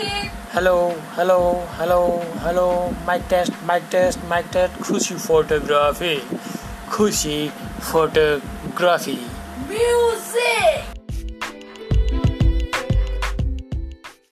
Hello, hello, hello, hello, mic test, mic test, mic test, Khushi photography, Khushi photography.